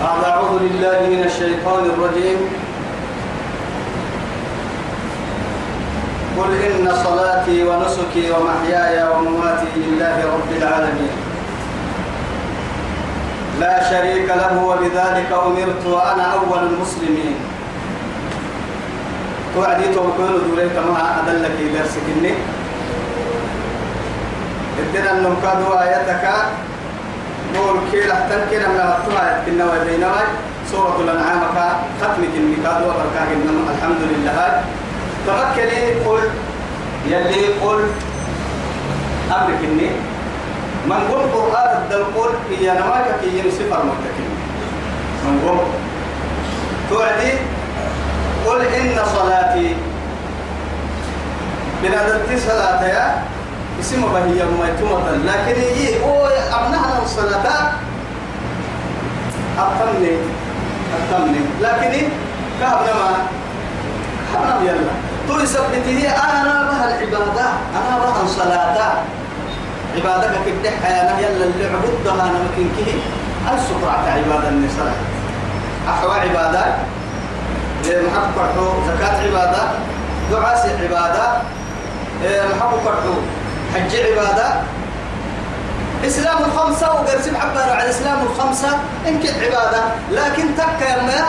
بعد أعوذ بالله من الشيطان الرجيم. قل إن صلاتي ونسكي ومحياي ومماتي لله رب العالمين. لا شريك له وبذلك أمرت وأنا أول المسلمين. توعدي توكل دوريك ما أدلك درسك إني ادنا النمكاد آياتك نور كيلا تنكنا من الطاعة كنا وبينما سورة الأنعام ختمك النكاد وبركاه الحمد لله تمكني قل يلي قل. أمرك إني. من قل قرآن الدل قل هي نماك كي ينصف المتكين من قل. توعدي قل إن صلاتي. بنادرتي صلاة يا اسم بهي ميتومة لكن هي هو أبنها الصلاة. أتمني أتمني لكن كهبنا ما. كهبنا يلا. تو يثبته أنا بها العبادة. أنا بها الصلاة. عبادك كده أنا يلا اللي عبدها أنا ممكن كه السكرة عبادة النساء؟ أحوى عبادة. محب زكاة عبادة. دعاء عبادة. محب حج عبادة إسلام الخمسة وقرسم حبار على إسلام الخمسة إنك عبادة. لكن تك يا ما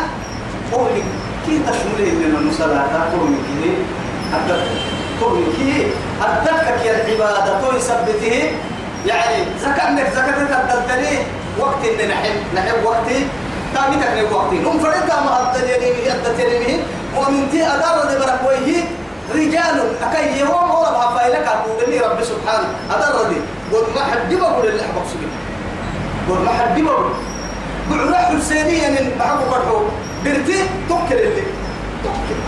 قولي كي تشمله من المصلاة قولي كي. أدك قولي كي. أدك يا العبادة. تو يثبته يعني إنك زكاة تدلتني وقت إن نحب نحب وقتي. تامي تكني وقتي. نم فريتا ما أدلتني أدلتني ومن تي أدار دبرك ويه رجال أكي يوم أولا بحفايلك أقول لي رب سبحانه. هذا الردي قل ما حد بقول اللي حبك سبيل قل ما حد بقول بعنا حسينيا من بحبه فرحه. برتي توكل اللي توكل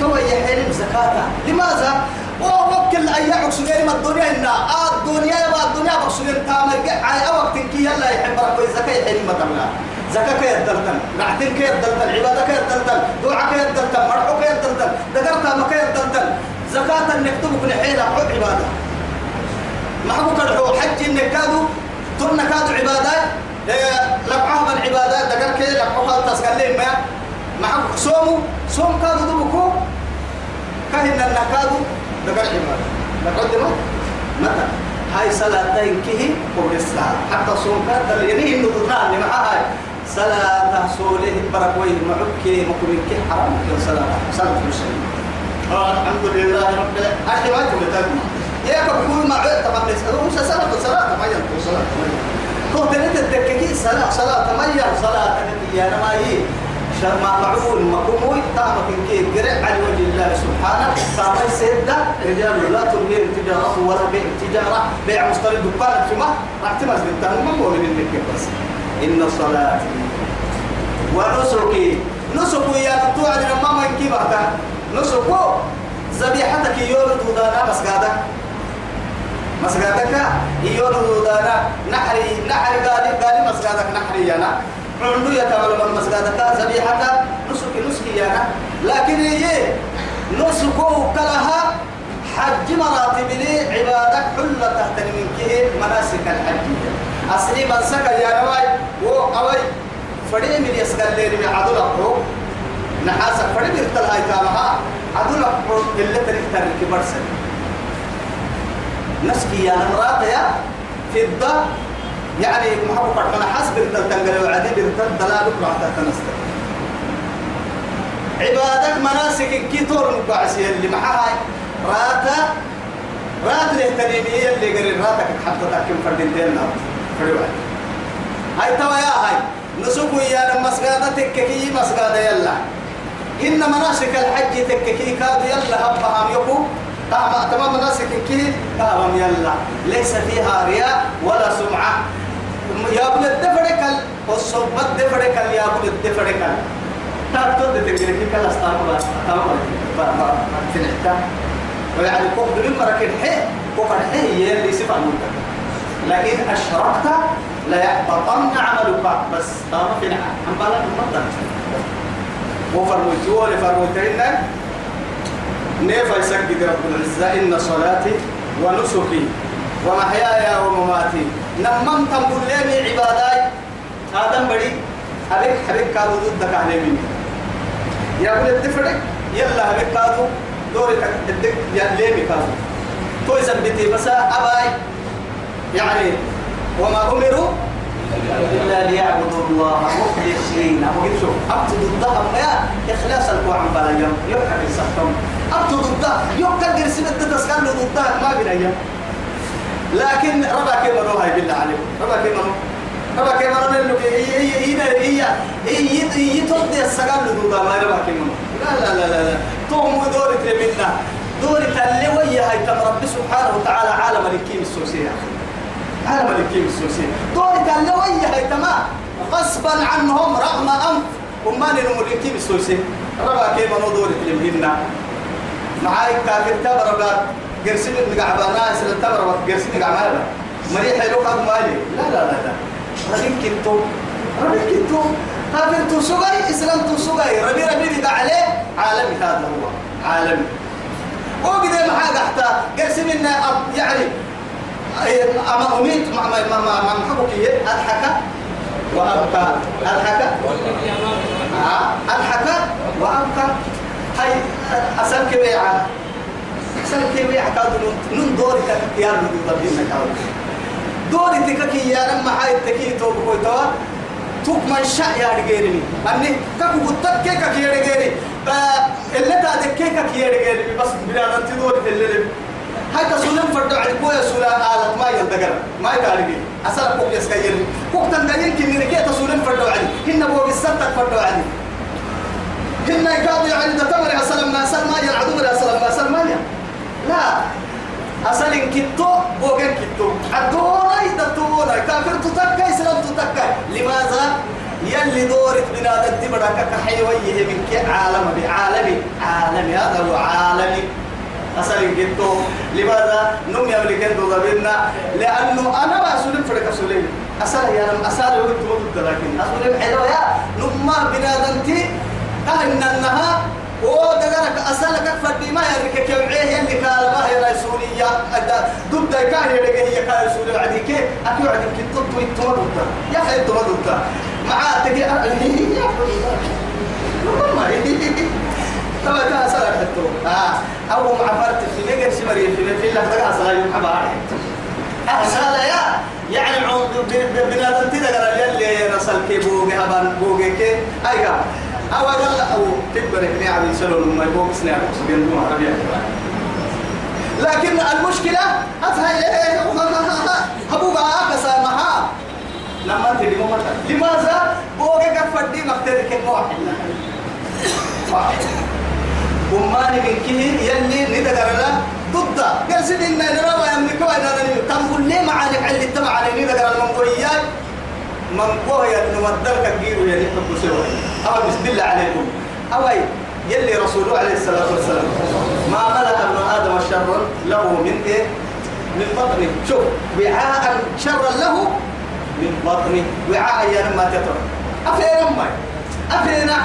تو يحيل زكاة لماذا؟ ووكل أي عكسين ما الدنيا إن آه الدنيا يبقى الدنيا بقصين تامر على وقت كي يلا يحب ربي زكاة يحيل ما تملا زكاة كي يدلتن نعتين كي يدلتن عبادة كي يدلتن دعاء كي يدلتن مرحو كي يدلتن دقرتها ما كي يدلتن زكاة نكتبك نحيل عبادة. ما حكوا كدحو حج النكادو تن كادو عبادات لقعها من عبادات دقر كي لقعها تسكلين ما حكوا صوموا صوم كادو دبكو كهن النكادو دقر عبادة. لقد ما متى؟ هاي صلاتين كه قبرسها حتى صوم كاد يعني إنه ضرنا معها هاي. صلاة سوله بركويه معك مكمل كي حرام كي صلاة صلاة المسلمين الحمد لله رب العالمين ما تبتدي يا كبكون ما عدت ما نسأله مش صلاة صلاة ما ينتو ما هو تريد الدكاكي صلاة صلاة ما ين صلاة يا أنا ما معقول ما كموي تامك كي قرع على وجه الله سبحانه تام سيدة رجال لا تلهي تجارة ولا بيع تجارة بيع مشتري دكان ما راح تمس بالتهم ما هو من بس إن صلاتي ونسكي. نسكو يا توعد لما ما ينكي بعدا نسكو ذبيحتك يورد ودانا مسجدك. مسجدك يورد ودانا نحري نحري قال قال مسجدك نحري أنا عندو يتعلم مسجدك ذبيحتك نسكي نسكي أنا لكن يجي نسكو كلها حج مراتب لي عبادك حلة تحت من كه مناسك الحجية. أصلي من سكا يا نواي وقوي فريم من يسكن لي من عدل أبو نحاسك فريم يرتل هاي تامها عدل أبو اللي تريد كبر سن نسكي يا نمرات يا الضا يعني محبوب من حسب التنقل وعدي برتل دلالك راح تنستر عبادك مناسك كيتور مقعسي اللي معها راتا رات الاهتمامية اللي قرر راتك حتى تحكم فردين دين فريوان هاي توا يا هاي نسوكو يا مسجدة تككي مسجدة يلا إن مناسك الحج تككي كاد يلا أبهم يكو تمام تمام مناسك كي تمام يلا ليس فيها رياء ولا سمعة يا ابن الدفرك والصبت دفرك يا ابن الدفرك تاكتو تتكلم كلا استعمل تمام تنحتا ويعني كوك دون مركن حي كوك حي يلي صفة منك لكن أشركت لا يحبطن عملك. بس تمام في نعم. أم بلا المطر وفرموتي ولي فرموتين نيفا يسجد رب العزة. إن صلاتي ونسكي ومحياي ومماتي. نمم تنقل لي عباداي. آدم بدي أبيك حبيك كانوا ضدك على مني. يا ابن الدفرك. يلا أبيك كانوا دورك الدك يا ليمي كانوا تو يثبتي بس. أباي. يعني وما أمروا إلا ليعبدوا الله مخلصين. شوف أبتد الضهم يا إخلاص القوام بلا يوم يوكا بالسحتم أبتد الضهم يوكا قرسي بدت تسكن ضدها ما بلا يوم لكن ربا كيف روها بالله عليكم ربا كيف ربا كيف روها لك هي هي هي هي هي تودي السجال لدودا ما ربا كيف لا لا لا لا توم دورك لمنا دورك اللي ويا هاي تم رب سبحانه وتعالى عالم الكيم السوسية. عالم الكيم السوسية دورك اللي ويا هاي تمام. غصبا عنهم رغم أنف. وما نمر الكيم السوسية ربا كيف نو دورك لمنا معاي كافر تبربات قرسين نقعبانا يسر التبربات قرسين نقعبانا مريح حلو قد مالي. لا لا لا لا. ربين كنتو. ربين كنتو. كافر تسوغي إسلام تسوغي ربي ربي بقى عليه. عالمي هذا هو. عالمي. وقد ما حاجة حتى قرسين يعني أما أميت ما ما ما ما ما محبك أضحك وأبكى. أضحك أضحك وأبكى. هاي أسألك بيعة. أسألك بيعة كادو نون دوري كيار من ضبين كادو دوري تككي يا رم هاي تكي توب كوي توا. توك من شاء يا رجالي أني كاكو قطك كيكا كي رجالي اللي تادك كيكا كي رجالي بس بلا أنت دوري اللي هاي تسولم فردو عد كويا سولا آلت ما يلدقر ما يتعرفي أسأل كوك يسكير كوك تندقين كنين كي تسولم فردو عد هن بوغ السنتك فردو عد هن يقاضي عند تمر سلام ما سلم ما ينعدو يا سلام ما سلم ما لا. أصل كتو بوغن كتو. الدورة يدتونا كافر تتكى إسلام تتكى لماذا؟ يلي دورك بنا دتي بدك كحيوية منك عالم بعالمي. عالمي هذا هو عالمي. أصل كتو لماذا نم يملك دو ضبنا لأنه أنا ما أسولم فرق أسولم أصل يا نم أصل هو تموت لكن أسولم حلو يا نم بنا دتي أهن النها ودقرك أسألك فدي ما يرك كمعيه اللي قال ما هي رسولية ضد كان يرك هي كان رسول عديك أكيد عديك كنت تمر يا أخي تمر مع تجي يا طبعا كان أسألك حتى. آه. أو مع فرت في نجر سمري في في الله تقع صلاة يوم حبار أسأل يا يعني بنادم تدقر يلي رسل كي بوغي هبان بوغي كي. أيها أو قال أو تكبر إحنا عم يسألون ما يبغى سنة سبين دون عربية. لكن المشكلة أتها هبوا بقى كسامها لما مو لماذا؟ بوجا كفدي مختار كم واحد. واحد. وماني من كه يلي ندقر لا ضد قال سيدنا نرى يملك وأنا تقول ليه معاني على التبع على ندقر المنقويات من قوي نمدلك كبير يا ريت بسوي أو بسم الله عليكم. أو يلي رسوله عليه الصلاة والسلام ما ملأ ابن آدم شرا له من إيه؟ من بطنه شوف وعاء شرا له من بطنه وعاء يا ما تتر أفين أمي؟ أفينا؟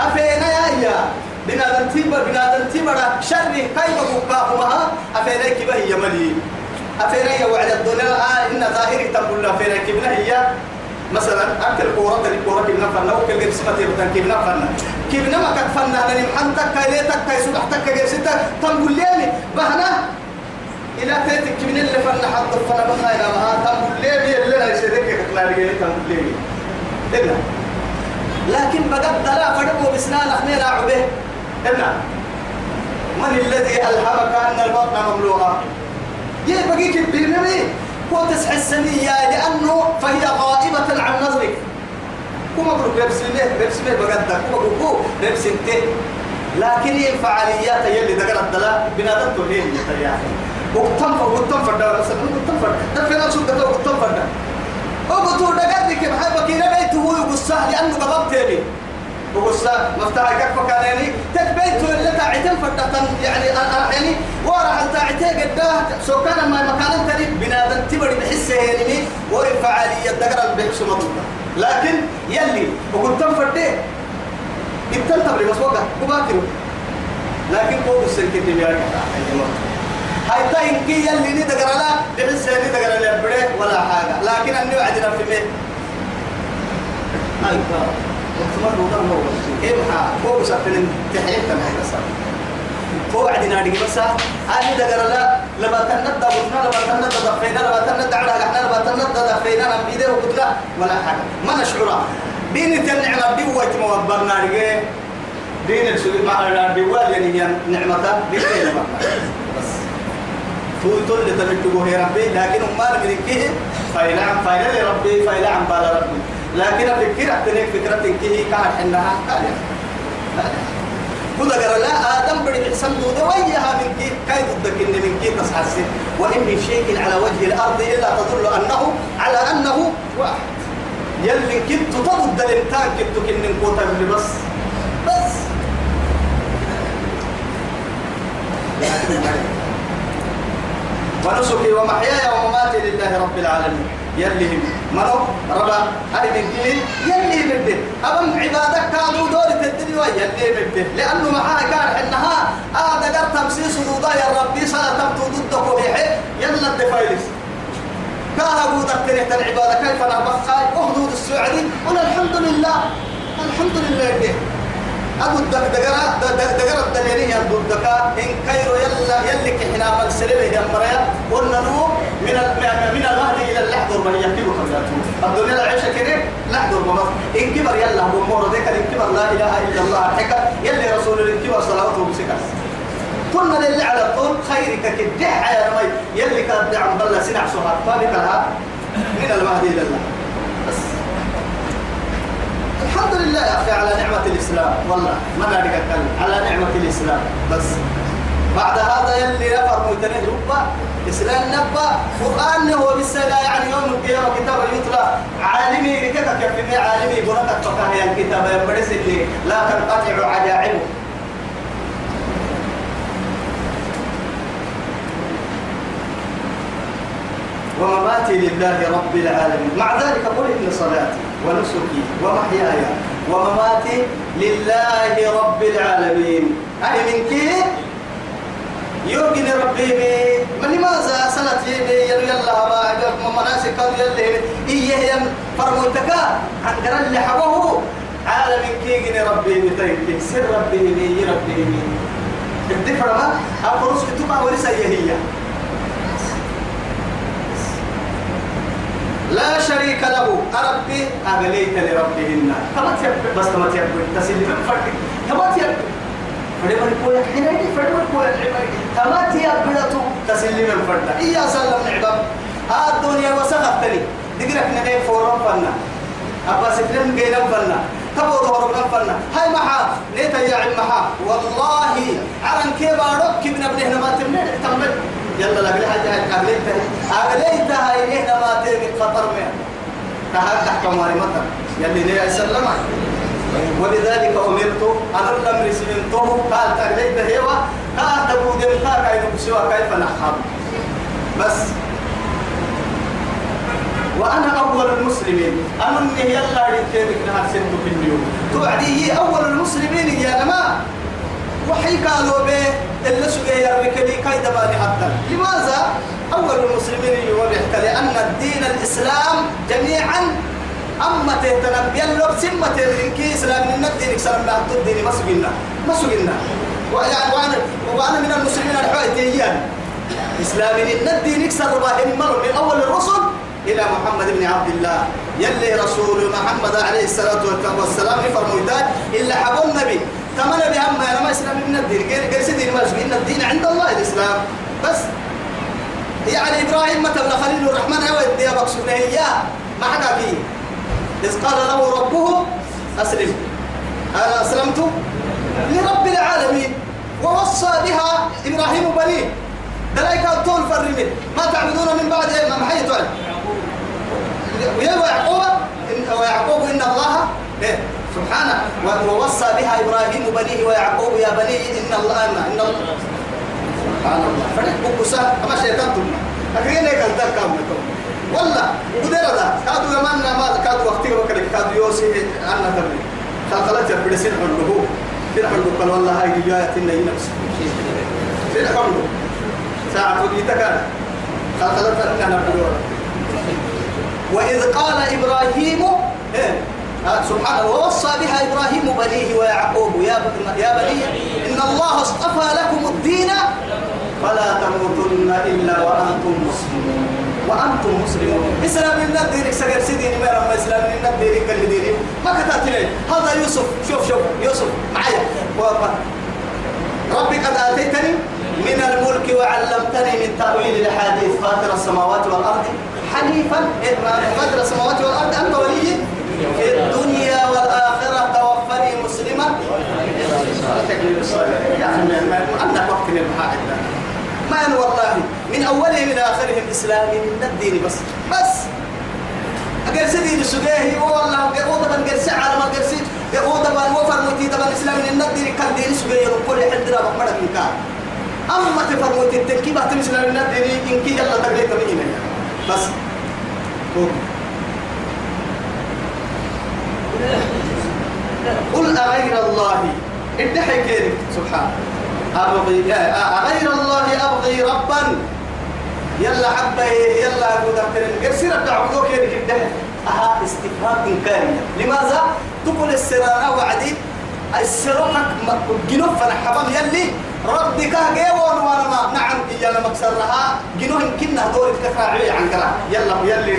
أفينا يا يا بنادم تيبا بنادم تيبا شر كيف بقاهما أفينا كبه هي ملي. أفينا يا وعد الدنيا آه إن ظاهري تقول أفينا كبنا هي. مثلا أكل كورة تري كورة كنا فنا وكل جيب سمتي بدن كنا فنا. كنا ما كت فنا لأن محنتك كايلتك كاي سبحتك كاي ستة تنقول لي بهنا. إلى تيتك كنا اللي فنا حط فنا بخاينا ما تنقول لي اللي لا يصيرك كنا لي تنقول لي إلا. لكن بقد لا فدبوا بسنان أخني لا إلا. من الذي ألهمك أن البطن مملوءة؟ يبقيك البيرمي وتسح السنية لأنه فهي غائبة عن نظرك. كما بقول بيبسمه بيبسمه بقدر. كما بقول بيبسمته لكن هي الفعاليات يلي ذكر الدلاء بنادم تولين يعني وقتم وقتم فردا وقتم فردا تفهم شو قتم وقتم فردا وقتو دقر لك بحبك نبيت هو يقصه لأنه قبضت لي وقصة مفتاح كف كانني تكبيت اللي تعتم فردا يعني يعني وراح تعتي قداه سو كان ما مكان تري بنادم تبري بحسه يعني وفعالية دقر البحث مضبوطة لكن يلي وقتم فردا ابتلت بس وقع وباكر لكن قوم السلك اللي بيعرف هاي تاين كي يلي ندقر لا بحس ندقر لا بريك ولا حاجة. لكن أني وعدنا في مين هاي وثمر وضر هو ها هو سفن تحيل تنهي بس هو عدنا دي بس أنا دقر لا لما تنت دبنا لما تنت دفينا لما تنت على إحنا لما تنت دفينا نبيده وقلت ولا حاجة ما ربي لكن بالا ربي. لكن فكرة تنك فكرة كه كان حنها تالي كذا قال لا آدم بدي حسن دودة وياها من كي كاي ضدك إن من كي تصحسن وإن من شيء على وجه الأرض إلا تدل أنه على أنه واحد. يلي كنت تضد الإنتاج كنت كن نقوت بس. بس. ونسكي ومحياي ومماتي لله رب العالمين. يلي هم. منو؟ ربا. هاي من يلي بده أبم عبادك كانوا دور الدنيا يلي بده لأنه معاه كان إنها هذا قد تمسيس وضوضا يا ربي صلاة تبتو ضدك وبيحي يلا الدفايلس كان أبو ذكرت العبادة كيف نبقى أهدود السعودي قل الحمد لله. الحمد لله. أبو الدك دقرا دقرا الدليل يا أبو الدكا إن كيرو يلا يلي كحنا عمل سلبه يا مريا قلنا له من من المهد إلى اللحظة ما يحكيه خلاته الدنيا العيشة كده لحظة ما إن كبر يلا هو مور ذيك إن كبر لا إله إلا الله حكا يلي رسول إن كبر صلاته بسكس كنا للي على طول خيرك كدح يا رمي. يلي كان دعم بالله سنع سهر فابك لها من المهد إلى الله. بس الحمد لله يا أخي على نعمة الإسلام. والله ما نادي أتكلم. على نعمة الإسلام. بس. بعد هذا يلي نفر متنه ربا. إسلام نبا. قرآن هو بالسلا يعني يوم القيامة كتاب يطلع. عالمي لكذا كفني عالمي. بنك فكاه الكتاب يبرس اللي لا تنقطع عجائبه. ومماتي لله رب العالمين. مع ذلك قل إن صلاتي. ونسكي ومحياي ومماتي لله رب العالمين. أي من كي؟ يوجد ربي من لماذا سنت يلي يلي الله ما مناسك يلي. إيه يم فرموتك عن قرن اللي حبه عالم كي جن ربي بتيك سر ربي بي ربي بي الدفر ما؟ أفرس كتبها ولسا هي. لا شريك له. أربي أغليت لربهن. كما تيب بس كما تيب تسلم. فرق كما تيب فدبر كوي حيني فدبر كوي كما تيب بدتو تسلم فرق إيا سلم نعبم الدنيا وسخفتني. دقرك نغير فورم فنا. أبا سكرم جينا فنا. تبو ظهر من فنا. هاي محا. نيتا يا عم محا. والله. عرن كيبارك كبنا بنهنا ما تمنع تمنع يلا لا بلا حاجة أغليتها أغليتها إلينا ما تيجي خطر من كهذا تحكم ماري مطر. يلي نيا سلم ولذلك أمرت أن الأمر سمنته قال تغليتها هي قال تبو دم قال كيف بسوا كيف نحب. بس. وأنا أول المسلمين. أنا إني يلا ريتك نهار سنت في اليوم. توعدي أول المسلمين يا نما وحي قالوا به. اللي سوى يرويك لي دباني حتى. لماذا؟ أول المسلمين يوريك لأن الدين الإسلام جميعا أما تهتنبي اللب سمة تهتنكي إسلام من الدين سلام لا الدين ما سجلنا ما سجلنا وأنا وأنا من المسلمين الحوائتيين إسلام من الدين يكسر باهم مر من أول الرسل إلى محمد بن عبد الله. يلي رسول محمد عليه الصلاة والسلام فرموا إلا حب النبي تمنى بهم أنا ما إسلام من الدين. غير غير سيدين ما إن الدين عند الله الإسلام. بس. يعني إبراهيم مثلا خليل الرحمن هو الدين بقصد إياه؟ ما حدا فيه. إذ قال له ربه أسلم. أنا أسلمت لرب العالمين. ووصى بها إبراهيم بنيه دلايك طول فرمت ما تعبدون من بعد ما محيط ويعقوب ويعقوب إن الله إيه؟ سبحانه ووصى بها إبراهيم بنيه ويعقوب يا بني إن الله إن الله سبحان الله. فرح بكسا أما شيطان تلنا أكرين لك الدركة والله قدر هذا. كادوا يمان ما كادوا وقتك وكذا كادوا يوسي أنا تبني خلقت يبدي سين حلوة سين حلوة قال والله هاي جاية إن نفس سين حلوة ساعة وقيتك خلقت أنا بدور وإذ قال إبراهيم إيه؟ آه سبحانه ووصى بها إبراهيم بنيه ويعقوب يا يا بني إن الله اصطفى لكم الدين فلا تموتن إلا وأنتم مسلمون. وأنتم مسلمون. إسلام الندير سجل سيدي ما رب إسلام الندير قال ديري ما كتبت هذا يوسف. شوف شوف يوسف معايا. ربي قد آتيتني من الملك وعلمتني من تأويل الأحاديث. فاطر السماوات والأرض حنيفا. فاطر السماوات والأرض أنت ولي في الدنيا والآخرة توفني مسلما يعني أنك وقت ما والله؟ من أوله من آخره الإسلام من الدين بس. بس. أقل سيدي السجاهي والله وطبعا قرسي على ما قرسي وطبعا وفر موتي طبعا الإسلام. من الدين كان دين سجاهي كل حد رابط مرد من كان أما تفرموت التركيبة تمثل من الدين. إنك يلا تقليت من بس قل أغير الله. ادحي كيرك سبحانه أبغي أغير الله أبغي ربا. يلا حبه يلا أقول أكتر قرسي رب تعبدوك كيرك ادحي أها استفهام إنكاري. لماذا؟ تقول السرانة وعدي. السروحك جنوب فنحبم يلي. ربك جيبون وأنا ما. نعم إيانا مكسرها جنوه كنا دور كفاعي عن كلا يلا يلي.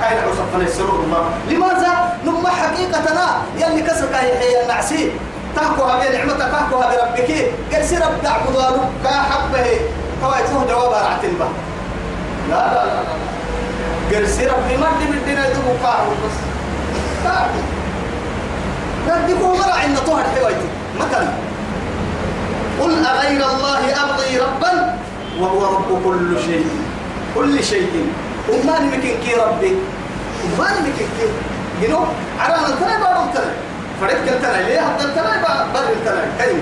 كاين عصفنا السرور الله لماذا؟ نما حقيقتنا. يلي كسرك هي النعسي تحكوها بنعمتك تحكوها بربك. قال سير ابدع قدوانو كحبه كوايتوه جواب رعتن با لا لا لا لا. قال سير ابدي ما دي بدنا يدوبوا قاعد بس. قاعد ردكوا مرة عند طهر حوايتي مثلا قل أغير الله أبغي ربا وهو رب كل شيء. كل شيء. وما نمكن كي ربي؟ وما نمكن كي جنو عرانا ترى بارو ترى. فريد كل ترى. ليه هذا ترى بار ترى. كيف؟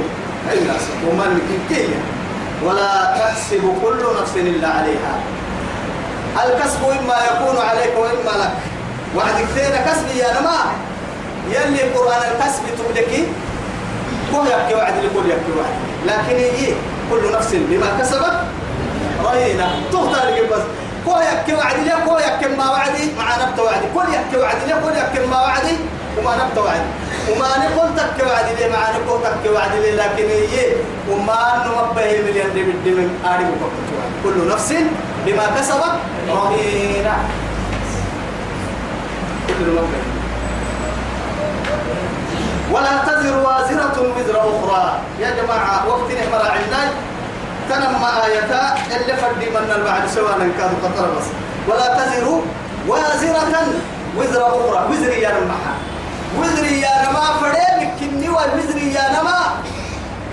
أي ناس وما نمكن كي ولا تحسب كل نفس إلا عليها. الكسب إما يكون عليك وإما لك. وعد كثير كسب يا نما يلي قرآن الكسب تبلكي كل يحكي وعد لكل يحكي وعد لكن هي كل نفس بما كسبت رهينة. تختار بس كل يحكي وعد لي كل يحكي ما وعدي مع نبت وعدي. كل يحكي وعد لي كل يحكي ما وعدي وما نبت وعدي. وما نقول تك وعد لي مع نقول تك وعد لي لكن هي وما نمبه مليون دي بدي من آري كل نفس بما كسبت رهينة. كل نفس. ولا تزر وازرة وزر أخرى. يا جماعة وقت نحمر عندنا تنم آية اللي فردي من البعد سواء كانوا قطر بس ولا تزر وازرة وزر أخرى. وزر يا نمحا وزر يا نما فريمك كني والوزر يا نما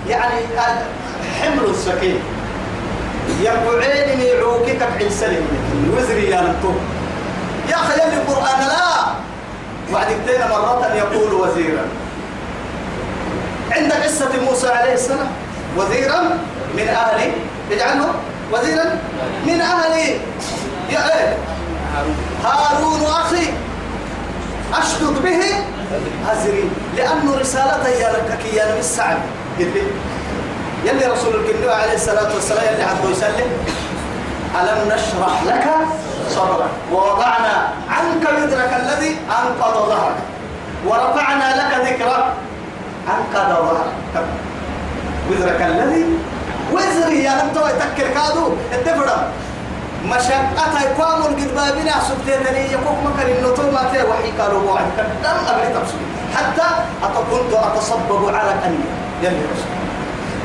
يعني حمل السكين. يقعين يعوكي كبعين سلم وزر يا نمتو يا خيال القرآن لا. وعد مرة يقول وزيرا. عند قصة موسى عليه السلام. وزيرا من أهلي اجعله وزيرا من أهلي يا إيه؟ هارون أخي أشدد به أزري لأنه رسالة يا لك يا السعد. يلي رسول الكنوع عليه الصلاة والسلام يلي عبده يسلم. ألم نشرح لك صدرك ووضعنا عنك وزرك الذي أنقض ظهرك. ورفعنا لك ذكرك. أنقذ ظهرك وزرك الذي؟ وزري يا أنت ويتكر كادو. الدفرة مشقتها يقام القدبابين سبتيني يقوم مكان النطول ما تي وحي قالوا موعد دم أبري تبسل حتى أتكنت أتصبب على كنية يلي رسول.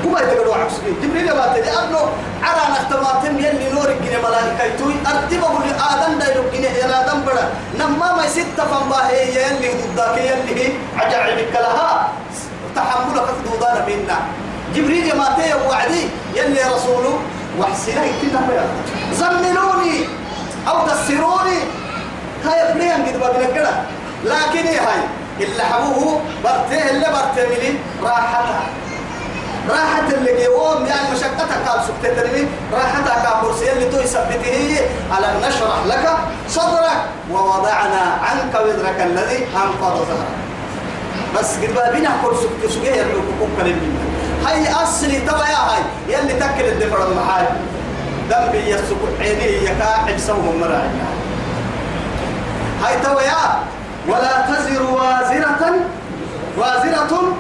كما يتقلوا عكسكين جبريل ما تدي أبنو على نختماتهم يلي نور الجنة ملائكة يتوي. أرتبه لآدم دايلو الجنة. يلا آدم بڑا نما ما يسد فنباه يلي ضدك يلي عجائبك لها. تحملك دودان منا. جبريل ما تي وعدي يلي رسوله وحسنا كنا زملوني أو تسروني هاي بليان قد بابنا لكن إيه هاي؟ اللي حبوه برتيه اللي برتيه راحتها. راحة اللي يوم يعني مشقتها قال سكتتني راحتها كابورسية اللي تو يثبته على نشرح لك صدرك. ووضعنا عنك وزرك الذي أنقض ظهرك بس قد بابنا كل سكت سكية يرحوكم كلمة. هاي أصلي توا يا هاي يلي تكل الدفر المحال ذنبي يسكت عيني يكا عبسهم مراعي هاي توا يا ولا تزر وازرة وازرة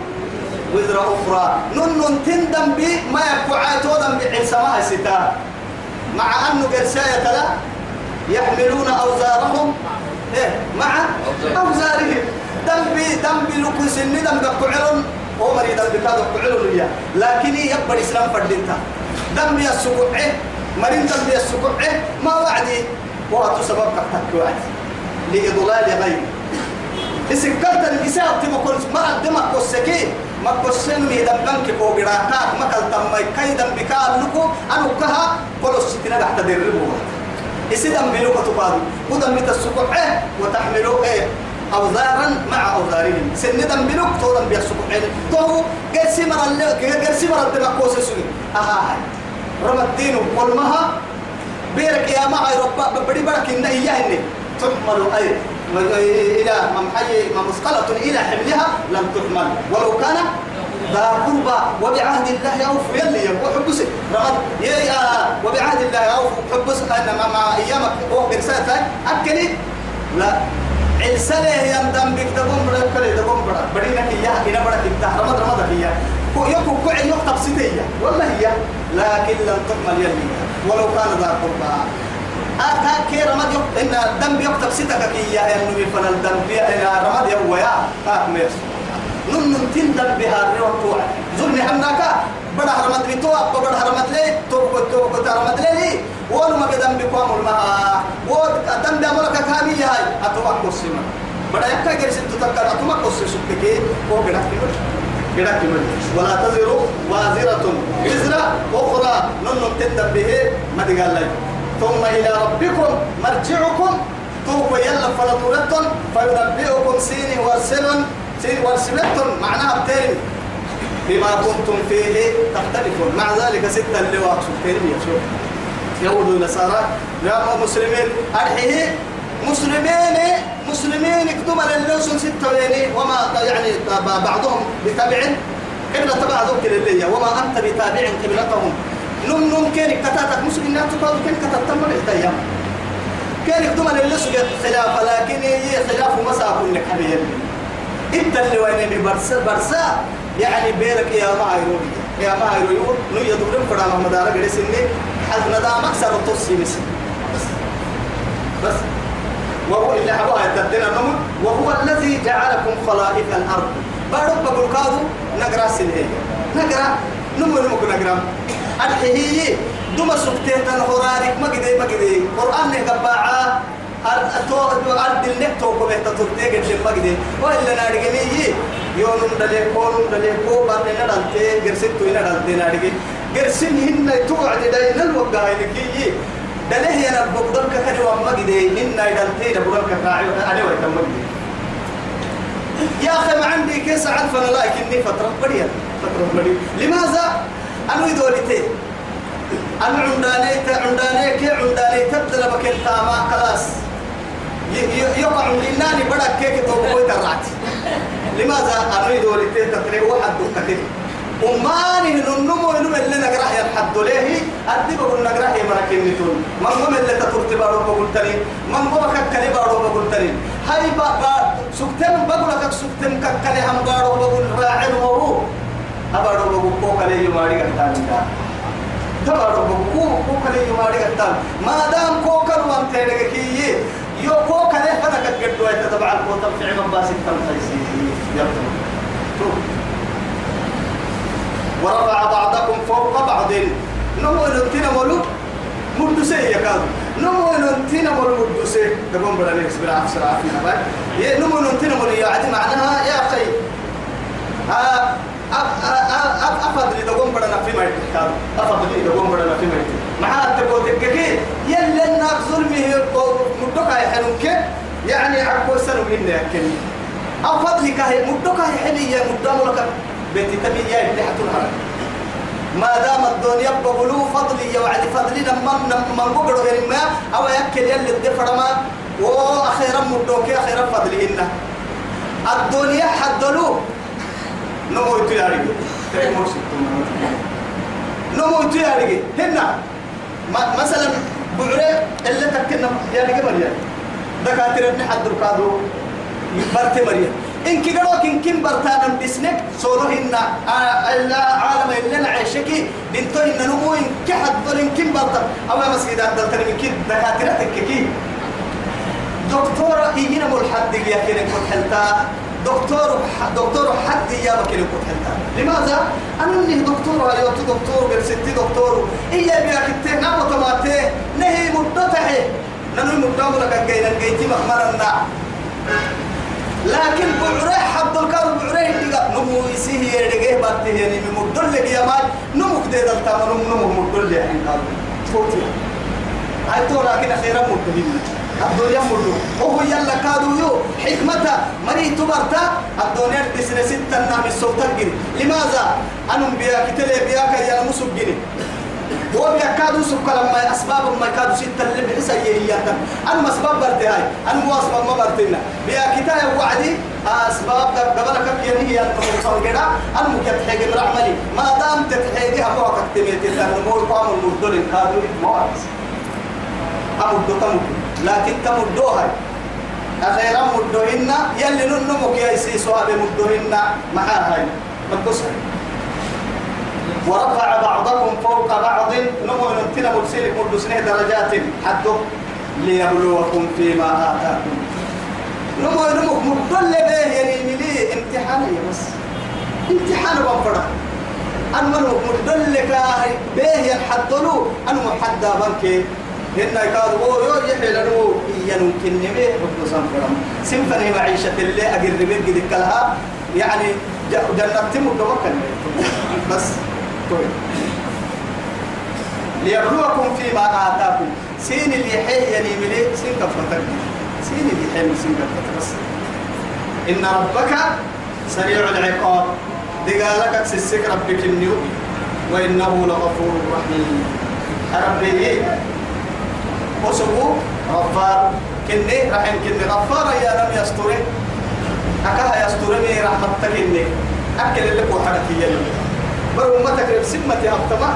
وزر أخرى. نن تندم بي ما يقع تودم بعلسمها ستا مع أنه قرساية لا يحملون أوزارهم. إيه مع أوزارهم. دم بي دم بي لكو سني دم بقعلون هو مريد دم بكاد قعلون ليا. لكن يقبل إسلام فردينتا. دم بي السقوع مريد دم بي السقوع ما وعدي. وهو سبب كتك وعد لإضلال غيري إسكرت الإساءة تبقى ما قدمك والسكين ما قسم مي دبنك كو غراكا ما كل تم كاي دم بكا لكو انو كها كل ستنا تحت دربو اسدم بلوك تقاد ودم تسقع وتحملوا إيه؟ أوزارا مع أوزارهم. سندم بلوك تودم بيسقع تو قرسي مر اللي قرسي مر الدم كوس سوي. هاي. رم الدين قل مها بيرك يا ما رب بدي برك إن إياه إني تحمل أي إلى ممحي ممثقلة إلى حملها لم تحمل. ولو كان ذا قربى وبعهد الله أوف يلي وحبس رغد يا وبعهد الله أوف حبس أنا مع أيامك هو برسالة أكلي. لا. عسله يندم بك تقوم بڑا كله تقوم بڑا بدينا كيا هنا بڑا كيتا رمض رمض كيا كو يكو كو يكتب ستية والله هي. لكن لم تحمل يلي ولو كان ذا قربى. أتا كي رمض يق إن الدم يكتب ستك كي يا النبي فن الدم إن رمض يا. آه ميرس. نن تندم بها الريوة زرني حمناك بڑا رمض لي تو أبا بڑا رمض لي تو كو تو كو رمض لي ولو ما بدم بكم المها ود دم بأمرك كامي هاي. أتوقع قسمة بڑا يكا جرس تتكر أتوقع قسم سبتكي هو بڑا كمل بڑا كمل ولا تزر وازرة وزر أخرى. نن نن تندم به. ما تقال لي. ثم إلى ربكم مرجعكم. توقوا يلا فلطولتن فينبئكم سيني ورسلن سيني ورسلتن. معناها بتين. بما كنتم فيه تختلفون. مع ذلك ستة اللي واقصوا كلمة شوف يهود ونصارى يا مسلمين أرحيه مسلمين مسلمين اكتب للوسن ستة ويني وما يعني بعضهم بتابع قبل تبع ذكر اللي وما أنت بتابع قبلتهم. نم نم كان كتاتك مسلم. ناتو قالوا كان كتات تم الحتايا كان اللي سجد خلاف. لكن هي خلاف مسا كل حبيب إنت اللي وين برسا برسا يعني بيرك يا ما يا ما يروي نو يدورن فدا محمد على غير سني حد ندا مكسر توسي بس. بس. وهو اللي حبوا يتدنا نمو وهو الذي جعلكم خلائف الأرض. بارك بقول كادو. نقرأ سنة. نقرأ. نمو نمو نقرأ. الحهي دوما سكتين الهرارك ما قدي ما قدي قرآن نقبعا أرد النكتو كم يتطرتيك الجن ما قدي وإلا نارجمي يوم دلي كون دلي كو بعدين ندلتي جرسين توين ندلتي نارجي. جرسين هن توعد داين الوقع هنكي دليه يا رب بدرك كده وما قدي هن ندلتي بدرك كاعي أنا ولا كم قدي يا أخي ما عندي كيس عرف أنا لا إني فترة بديا فترة بديا لماذا؟ أنا يدوريتي أنا عنداني عنداني كي عنداني تبدل بكل تاما خلاص. يقع لناني بدا كيك توقوي ترعت لماذا أنا يدوريتي تقريب واحد كثير أماني ننمو ننمو اللي نقرأ ينحد ليه؟ أدي بقول نقرأ يمركين نتون من قم اللي تطرت بارو بقول تاني من قم ككلي بارو بقول تاني هاي بقى سكتم بقول لك سكتم ككلي هم بارو بقول راعي وهو أبارو بقول كوكلي يماري قتاني تبارو بقول كوكلي يماري قتان ما دام كوكل وان تيرك كي يو كوكلي فدك قدوا يتبع الكوتم في عمم باسك تنفيسي ورفع بعضكم فوق بعض. نمو نتنا مولو مدسي يكاد نمو نتنا مولو مدسي. دقوم بلا نيكس بلا عفسر عافينا باي. نمو نتنا مولو يعدي معناها يا أخي. أفضل دقوم بلا نفي ما يتكاد أفضل دقوم بلا نفي ما يتكاد معها تقول تككي. يلا النار ظلمه مدوكا يحنوك يعني عكو سنو منا يكني أفضلك هي مدوكا يحني يا مدامك بنت تبي يا ابن الهرم. ما دام الدنيا بقولوا فضلي يا وعد فضلي لما لما بقولوا غير ما. أو يأكل يلي الدفر ما وأخيرا مدوك أخيرا فضلهن الدنيا حدلوا نمو يتياري نمو يتياري هنا. مثلا بعري اللي تكنا يا رجال دكاترة ابن حد القادو برت مريم. إن كي قالوا كن كم برتانا بسنك صوره إن العالم اللي نعيشكي بنتو إن نمو إن كحد دول إن كم برتا أو مسجد عبد التر من كم دكاترة تككي. دكتورة هنا ملحد يا كده كنت حلتا دكتور دكتور حد يا بكير حلتا لماذا؟ أنا إني دكتور أيوة دكتور برستي دكتور. إيا بيا كتير نعم وتماتي نهي مدته ننو مدته لك جينا جيتي مخمرنا لكن بعره حد الكار بعره دقا نمو يسيه يدقه باتيه يعني مدل لك يا ماي نمو كده دلتا نمو نمو مدل يعني فوتي. هاي تو لكن أخيرا مدهين الدنيا مدو وهو يلا كادو يو حكمة مري تبرتا الدنيا تسنة ستة نعم السلطة لماذا؟ أنهم بيا كتلي بياك يا مسجني هو بيكادو سك لما أسباب ما يكادو ستة اللي بحس هي أنا أسباب برتي هاي. أنا مو أسباب ما برتينا بيا كتايا وعدي أسباب قبل كم يعني هي الموصل كده. أنا ممكن تحيي بالعملي ما دام تتحيي أبوك تميت لأن مو قام المدل كادو أعرف. أمد تمد لكن تمدوها أخيرا مدوهن يلي ننمك يا سيسوا بمدوهن معاها هاي مدوسها ورفع بعضكم فوق بعض. نمو نمتنا مرسلك مدسنه درجات. حده ليبلوكم فيما آتاكم. نمو نمو مدل به يعني ملي امتحان يا بس. امتحان بنفرح أنا مدل به ينحدلو أنا محدى بنكي. هن كانوا هو يو يحيل نو يمكن نبي رب سنفرم سنفني معيشة اللي أجر بيت قد كلها. يعني جنة تمو دوكا بس. طيب. ليبلوكم فيما آتاكم. سين اللي حي يعني ملي سين كفتك سين اللي حي سين كفتك بس. إن ربك سريع العقاب. دقالك سسك ربك النيو وإنه لغفور رحيم. ربي وسبو غفار. كني رحم كني. غفار يا لم يستري أكها يسترني رحمتك إني. أكل اللي كو حركي يلي برو ما تقرب سمتي أبتما.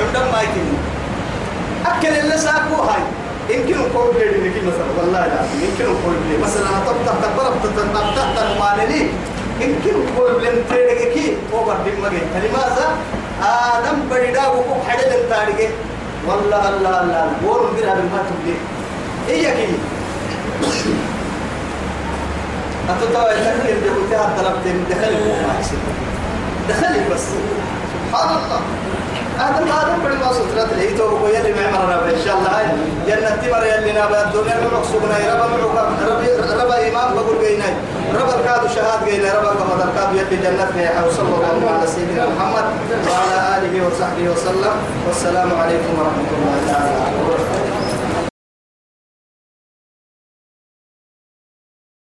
عندما ما يكني أكل اللي ساكو هاي. يمكن نقول لي لك مثلا والله لا. يمكن نقول لي. مثلا طب طب طب طب طب طب مالني يمكن نقول لي تيرجكي أوبر دم مجي لماذا؟ آدم بديدا وكوك حدا لنتارجه والله الله الله بور بيرها بالما تبلي إيه كي؟ أتتوى يتكلم طلبت دخلي. دخلي بس. سبحان الله. آدم آدم بڑی ما سترات لي تو کو يلي معمرنا إن شاء الله هاي. جنة تمر يلي نابا الدنيا نروح سبنا رب رب رب إمام بقول جينا رب الكاد شهاد جينا رب كما الكاد يلي جنة فيها. وصلى الله على سيدنا محمد وعلى آله وصحبه وسلم. والسلام عليكم ورحمة الله تعالى وبركاته.